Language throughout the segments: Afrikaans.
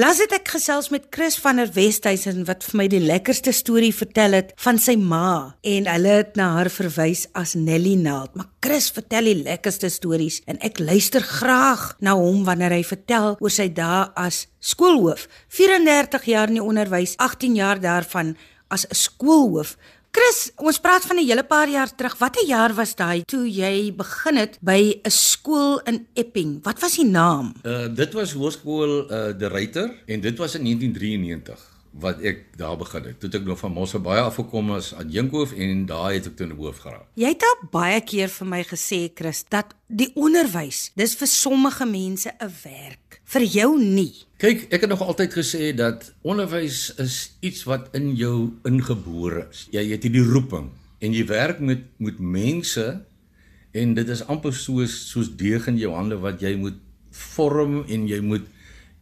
Laat dit ek gesels met Chris van der Westhuizen wat vir my die lekkerste storie vertel het van sy ma en hulle het na haar verwys as Nelly Naald. Maar Chris vertel die lekkerste stories en ek luister graag na hom wanneer hy vertel oor sy dae as skoolhoof. 34 jaar in die onderwys, 18 jaar daarvan as 'n skoolhoof. Chris, ons praat van 'n hele paar jaar terug. Watter jaar was daai toe jy begin het by 'n skool in Epping? Wat was die naam? Uh dit was Hoërskool uh De Ruyter en dit was in 1993 wat ek daar begin het. Toe het ek nog van Mosse baie afgekom as adjunkhoof en daai het ek toe in hoof geraak. Jy het al baie keer vir my gesê Chris dat die onderwys, dis vir sommige mense 'n werk, vir jou nie. Kyk, ek het nog altyd gesê dat onderwys is iets wat in jou ingebore is. Jy het hierdie roeping en jy werk met met mense en dit is amper soos soos deeg in jou hande wat jy moet vorm en jy moet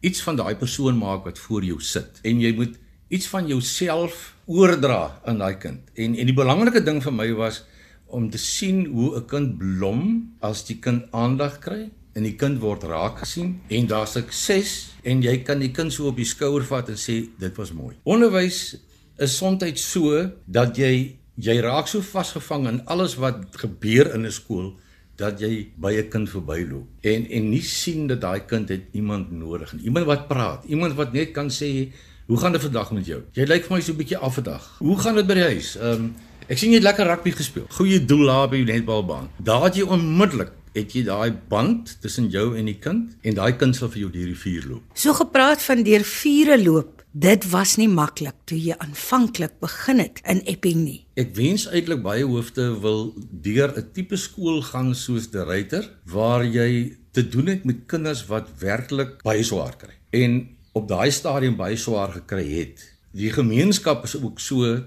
iets van daai persoon maak wat voor jou sit en jy moet iets van jouself oordra aan daai kind. En en die belangrike ding vir my was om te sien hoe 'n kind blom as die kind aandag kry en die kind word raak gesien en daar sukses en jy kan die kind so op die skouer vat en sê dit was mooi. Onderwys is soms so dat jy jy raak so vasgevang in alles wat gebeur in 'n skool dat jy by 'n kind verbyloop en en nie sien dat daai kind het iemand nodig, iemand wat praat, iemand wat net kan sê, "Hoe gaan dit vandag met jou?" Jy lyk vir my so 'n bietjie af vandag. Hoe gaan dit by die huis? Ehm um, ek sien jy het lekker rugby gespeel. Goeie doel daar by die netbalbaan. Daar het jy onmiddellik het jy daai band tussen jou en die kind en daai kind sal vir jou deur die vuur loop. So gepraat van deur vure loop. Dit was nie maklik toe jy aanvanklik begin het in Epping nie. Ek wens eintlik baie hoofde wil deur 'n tipe skool gaan soos die Ryter waar jy te doen het met kinders wat werklik baie swaar kry en op daai stadium baie swaar gekry het. Die gemeenskap is ook so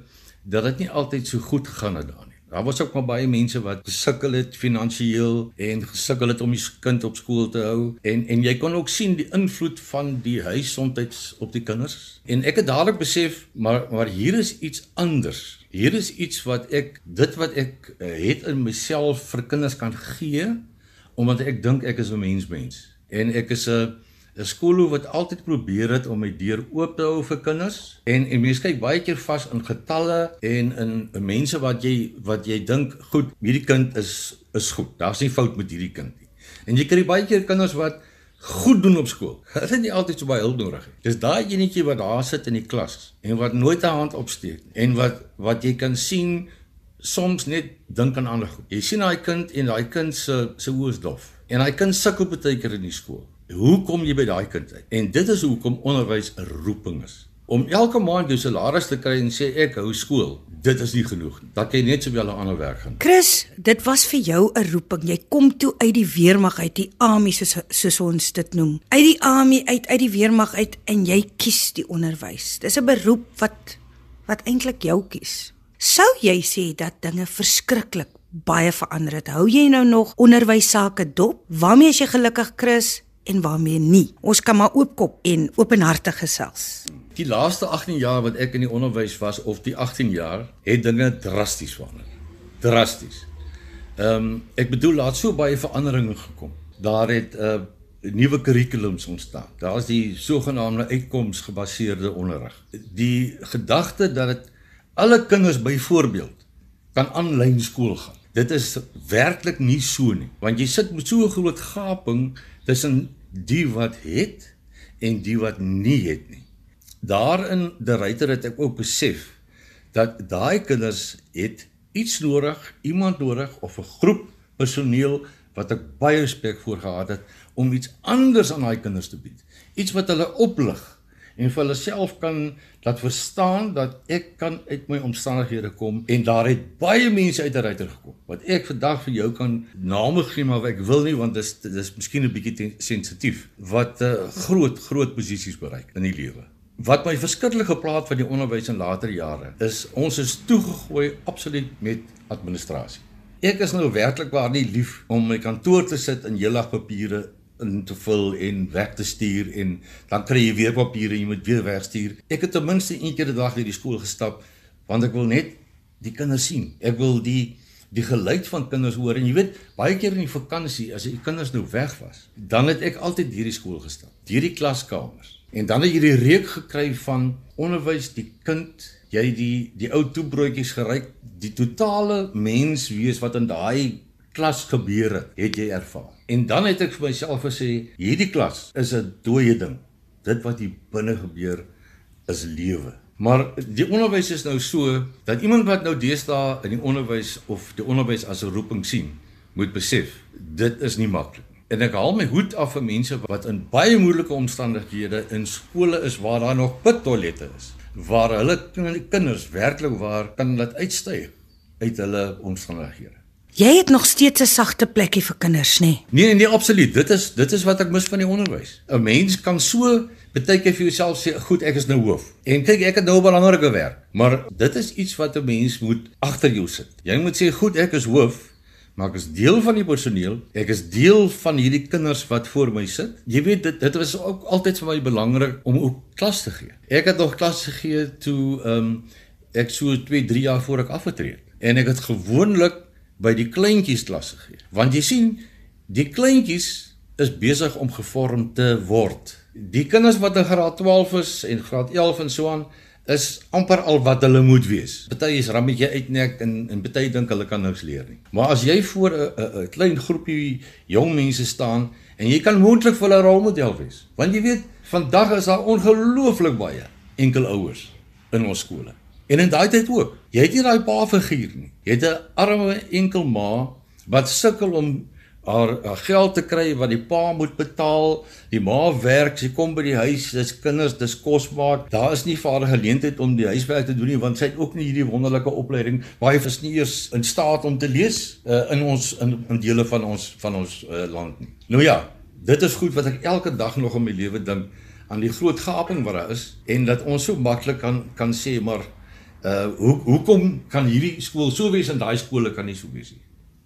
dat dit nie altyd so goed gegaan het daar nie. Daar was ook maar baie mense wat gesukkel het finansiëel en gesukkel het om die kind op skool te hou en en jy kon ook sien die invloed van die huisondheid op die kinders. En ek het dadelik besef maar maar hier is iets anders. Hier is iets wat ek dit wat ek uh, het in myself vir kinders kan gee omdat ek dink ek is 'n mensmens en ek is 'n 'n skool wat altyd probeer het om my deur oop te hou vir kinders. En en mense kyk baie keer vas in getalle en in, in mense wat jy wat jy dink goed hierdie kind is is goed. Daar's nie fout met hierdie kind nie. En jy kry baie keer kinders wat goed doen op skool. Hulle het nie altyd so baie hulp nodig nie. Dis daai enetjie wat daar sit in die klas en wat nooit 'n hand opsteek en wat wat jy kan sien soms net dink aan ander goed. Jy sien daai kind en daai kind se se oë is dof. En daai kind sukkel baie keer in die skool Hoe kom jy by daai kind uit? En dit is hoekom onderwys 'n roeping is. Om elke maand jou salaris te kry en sê ek hou skool, dit is nie genoeg nie. Dat jy net sowel 'n ander werk gaan. Chris, dit was vir jou 'n roeping. Jy kom toe uit die weermag uit, die army soos soos ons dit noem. Uit die army uit, uit die weermag uit en jy kies die onderwys. Dis 'n beroep wat wat eintlik jou kies. Sou jy sê dat dinge verskriklik baie verander het? Hou jy nou nog onderwys sake dop? Waarmee is jy gelukkig, Chris? En waarmee nie. Ons kan maar oopkop en openhartig gesels. Die laaste 18 jaar wat ek in die onderwys was of die 18 jaar het dinge drasties verander. Drasties. Ehm um, ek bedoel laat so baie veranderinge gekom. Daar het 'n uh, nuwe kurrikulums ontstaan. Daar is die sogenaamde uitkomsgebaseerde onderrig. Die gedagte dat dit alle kinders byvoorbeeld kan aanlyn skool gaan. Dit is werklik nie so nie, want jy sit met so 'n groot gaping tussen die wat het en die wat nie het nie. Daarin die ryter het ek ook besef dat daai kinders het iets nodig, iemand nodig of 'n groep personeel wat ek baie respek voor gehad het om iets anders aan daai kinders te bied. Iets wat hulle oplig en vir hulle self kan laat verstaan dat ek kan uit my omstandighede kom en daar het baie mense uit 'n ruiter gekom. Wat ek vandag vir jou kan name gee maar ek wil nie want dis dis miskien 'n bietjie sensitief wat uh, groot groot posisies bereik in die lewe. Wat my verskriklik geplaas van die onderwys in later jare is ons is toegegooi absoluut met administrasie ek is nou werklik waar nie lief om my kantoor te sit in heeldag papiere in te vul en weg te stuur en dan kry jy weer papiere jy moet weer wegstuur. Ek het ten minste een keer 'n dag deur die skool gestap want ek wil net die kinders sien. Ek wil die die geluid van kinders hoor en jy weet baie keer in die vakansie as die kinders nou weg was, dan het ek altyd hierdie skool gestap, hierdie klaskamers En dan het jy die reuk gekry van onderwys die kind, jy die die ou toebroodjies geryk, die totale mens wees wat in daai klas gebeure, het jy ervaar. En dan het ek vir myself gesê, hierdie klas is 'n dooie ding. Dit wat hier binne gebeur is lewe. Maar die onderwys is nou so dat iemand wat nou deesdae in die onderwys of die onderwys as 'n roeping sien, moet besef, dit is nie maklik En ek haal my hoed af vir mense wat in baie moeilike omstandighede in skole is waar daar nog pittoilette is, waar hulle kinders werklik waar kan laat uitstyg uit hulle omstandighede. Jy het nog steeds 'n sagte plekkie vir kinders, nê? Nee? nee, nee, absoluut. Dit is dit is wat ek mis van die onderwys. 'n Mens kan so baie keer vir jouself sê, "Goed, ek is nou hoof." En kyk, ek het nou 'n belangrike werk, maar dit is iets wat 'n mens moet agter jou sit. Jy moet sê, "Goed, ek is hoof." Maar ek is deel van die personeel. Ek is deel van hierdie kinders wat voor my sit. Jy weet dit dit was ook altyd vir my belangrik om ook klas te gee. Ek het nog klas gegee toe ehm um, ek so 2, 3 jaar voor ek afgetree het. En ek het gewoonlik by die kleintjies klasse gee. Want jy sien, die kleintjies is besig om gevorm te word. Die kinders wat in graad 12 is en graad 11 en so aan is amper al wat hulle moet wees. Party is rammetjie uitnek en en party dink hulle kan niks leer nie. Maar as jy voor 'n klein groepie jong mense staan en jy kan moontlik vir hulle rolmodel wees. Want jy weet, vandag is daar ongelooflik baie enkel ouers in ons skole. En in daai tyd ook. Jy het nie daai pa figuur nie. Jy het 'n arme enkel ma wat sukkel om haar, haar geld te kry wat die pa moet betaal. Die ma werk, sy kom by die huis, dis kinders, dis kosbaar. Daar is nie vader geleentheid om die huiswerk te doen nie want sy het ook nie hierdie wonderlike opleiding. Baie is nie eers in staat om te lees uh, in ons in, in dele van ons van ons uh, land nie. Nou ja, dit is goed wat ek elke dag nog in my lewe dink aan die groot gaping wat daar is en dat ons so maklik kan kan sê maar Uh hoe hoekom kan hierdie skool so wees en daai skole kan nie so wees nie?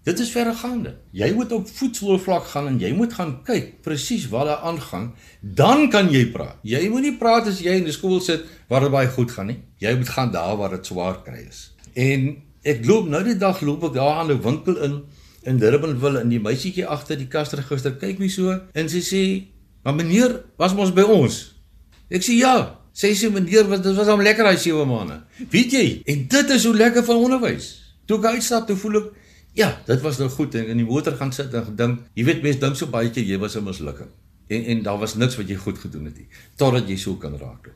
Dit is verregaande. Jy moet op voetsoolvlak gaan en jy moet gaan kyk presies wat daar aangaan, dan kan jy praat. Jy moet nie praat as jy in 'n skool sit waar dit baie goed gaan nie. Jy moet gaan daar waar dit swaar kry is. En ek loop nou die dag loop ek daar aan 'n winkel in in Durbanville en die meisietjie agter die kasregister kyk my so en sy sê, "Maar meneer, was ons by ons?" Ek sê, "Ja." Sê sy meneer, wat dit was hom lekker daai 7 maande. Weet jy? En dit is hoe lekker van onderwys. Toe ek uitstap, toe voel ek ja, dit was nou goed en in die motor gaan sit en gedink, jy weet mense dink so baie keer jy was 'n mislukking. En en daar was niks wat jy goed gedoen het nie totdat jy so kan raak.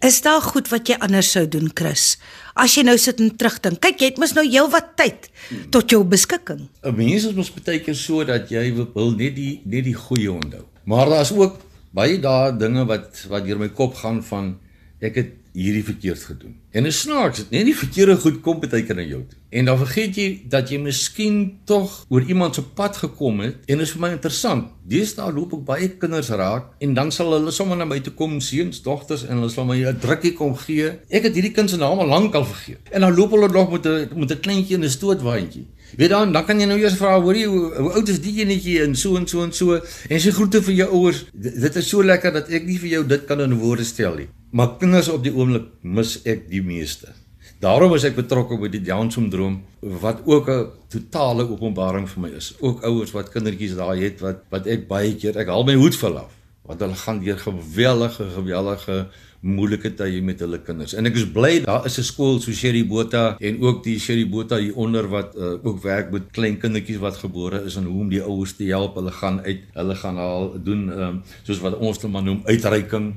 Is daar goed wat jy anders sou doen, Chris? As jy nou sit en terugdink. Kyk, jy het mos nou heelwat tyd tot jou beskikking. 'n Mens is mos baie keer so dat jy wil net die net die goeie onthou. Maar daar's ook baie daai dinge wat wat deur my kop gaan van ek het hierdie verkeerd gedoen. En is snaaks, net die verkeerde goed kom baie keer na jou toe. En dan vergeet jy dat jy miskien tog oor iemand se pad gekom het en is vir my interessant. Deesdae loop ek baie kinders raak en dan sal hulle sommer na my toe kom, seuns, dogters en hulle sal my 'n drukkie kom gee. Ek het hierdie kind se naam al lank al vergeet. En dan loop hulle nog met 'n met 'n kleintjie in 'n stootwaandjie. Weet dan, dan kan jy nou eers vra, hoor jy hoe, hoe oud is die enetjie en so en so en so en sy groete vir jou ouers. Dit is so lekker dat ek nie vir jou dit kan in woorde stel nie. Maar kinders op die oomblik mis ek die meeste. Daarom is ek betrokke by die Down-sindroom wat ook 'n totale openbaring vir my is. Ook ouers wat kindertjies daai het wat wat ek baie keer ek haal my hoed vir af want hulle gaan deur gewellige gewellige moeilike tye met hulle kinders. En ek is bly daar is 'n skool so Sherry Botha en ook die Sherry Botha hier onder wat uh, ook werk met klein kindertjies wat gebore is en hoe om die ouers te help. Hulle gaan uit, hulle gaan al doen um, soos wat ons dit maar noem uitreiking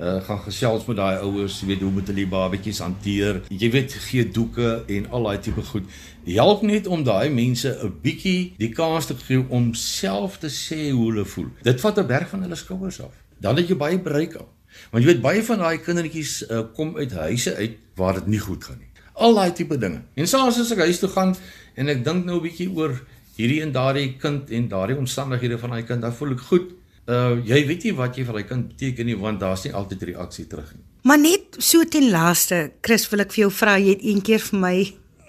uh, gaan gesels met daai ouers, weet hoe moet hulle die babatjies hanteer. Jy weet gee doeke en al daai tipe goed. Help net om daai mense 'n bietjie die kans te gee om self te sê hoe hulle voel. Dit vat 'n berg van hulle skouers af. Dan het jy baie bereik al. Want jy weet baie van daai kindertjies uh, kom uit huise uit waar dit nie goed gaan nie. Al daai tipe dinge. En soms as ek huis toe gaan en ek dink nou 'n bietjie oor hierdie en daardie kind en daardie omstandighede van daai kind, dan voel ek goed uh jy weet nie wat jy vir hy kind beteken nie want daar's nie altyd reaksie terug nie. Maar net so ten laaste, Chris, wil ek vir jou vra, jy het een keer vir my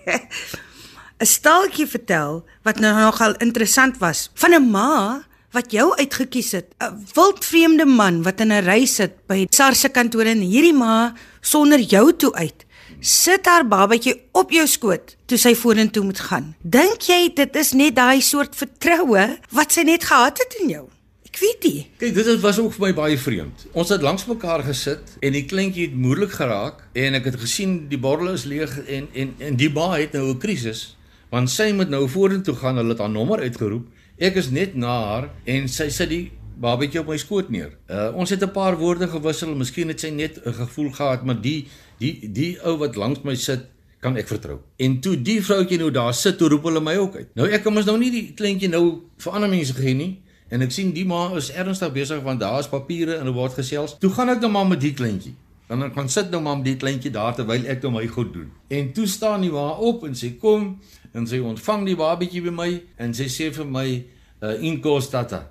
'n staaltjie vertel wat nou nogal interessant was van 'n ma wat jou uitgekies het, 'n wildvreemde man wat in 'n ry sit by SARS se kantoor en hierdie ma sonder jou toe uit sit haar babatjie op jou skoot toe sy vorentoe moet gaan. Dink jy dit is net daai soort vertroue wat sy net gehad het in jou? Ek weet nie. Kyk, dit was ook vir my baie vreemd. Ons het langs mekaar gesit en die kleintjie het moeilik geraak en ek het gesien die bottel is leeg en en en die ba het nou 'n krisis want sy moet nou vorentoe gaan, hulle het haar nommer uitgeroep. Ek is net na haar en sy sit die babatjie op my skoot neer. Uh ons het 'n paar woorde gewissel, miskien het sy net 'n gevoel gehad, maar die die die ou wat langs my sit kan ek vertrou. En toe die vroutjie nou daar sit, toe roep hulle my ook uit. Nou ek kan mos nou nie die kleintjie nou vir ander mense gee nie. En ek sien die ma is ernstig besig want daar is papiere en er word gesels. Toe gaan ek nou maar met die kleintjie. Dan kan sit nou maar met die kleintjie daar terwyl ek nou my goed doen. En toe staan die ma op en sê kom en sy ontvang die babatjie by my en sy sê vir my uh, inkos tata.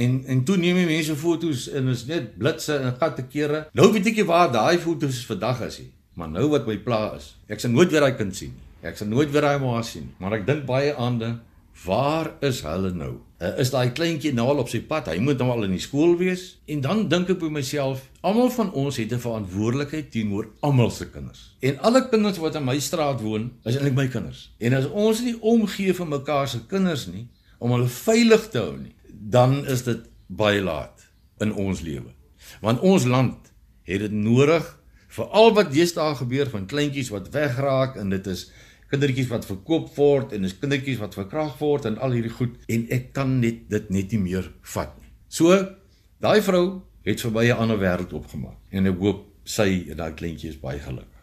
En en toe neem die mense foto's en is net blitse en gatte kere. Nou weet ek nie waar daai foto's vandag is nie. Maar nou wat my pla is, ek sal nooit weer daai kind sien nie. Ek sal nooit weer daai ma sien nie. Maar ek dink baie aan dit. Waar is hulle nou? Uh, is daai kleintjie nou al op sy pad? Hy moet nou al in die skool wees. En dan dink ek by myself, almal van ons het 'n verantwoordelikheid teenoor almal se kinders. En alle kinders wat in my straat woon, is eintlik my kinders. En as ons nie omgee vir mekaar se kinders nie om hulle veilig te hou nie, dan is dit baie laat in ons lewe. Want ons land het dit nodig vir al wat deesdae gebeur van kleintjies wat wegraak en dit is kindertjies wat verkoop word en is kindertjies wat verkragt word en al hierdie goed en ek kan net dit net nie meer vat nie. So daai vrou het vir my 'n ander wêreld opgemaak en ek hoop sy en daai kleintjie is baie gelukkig.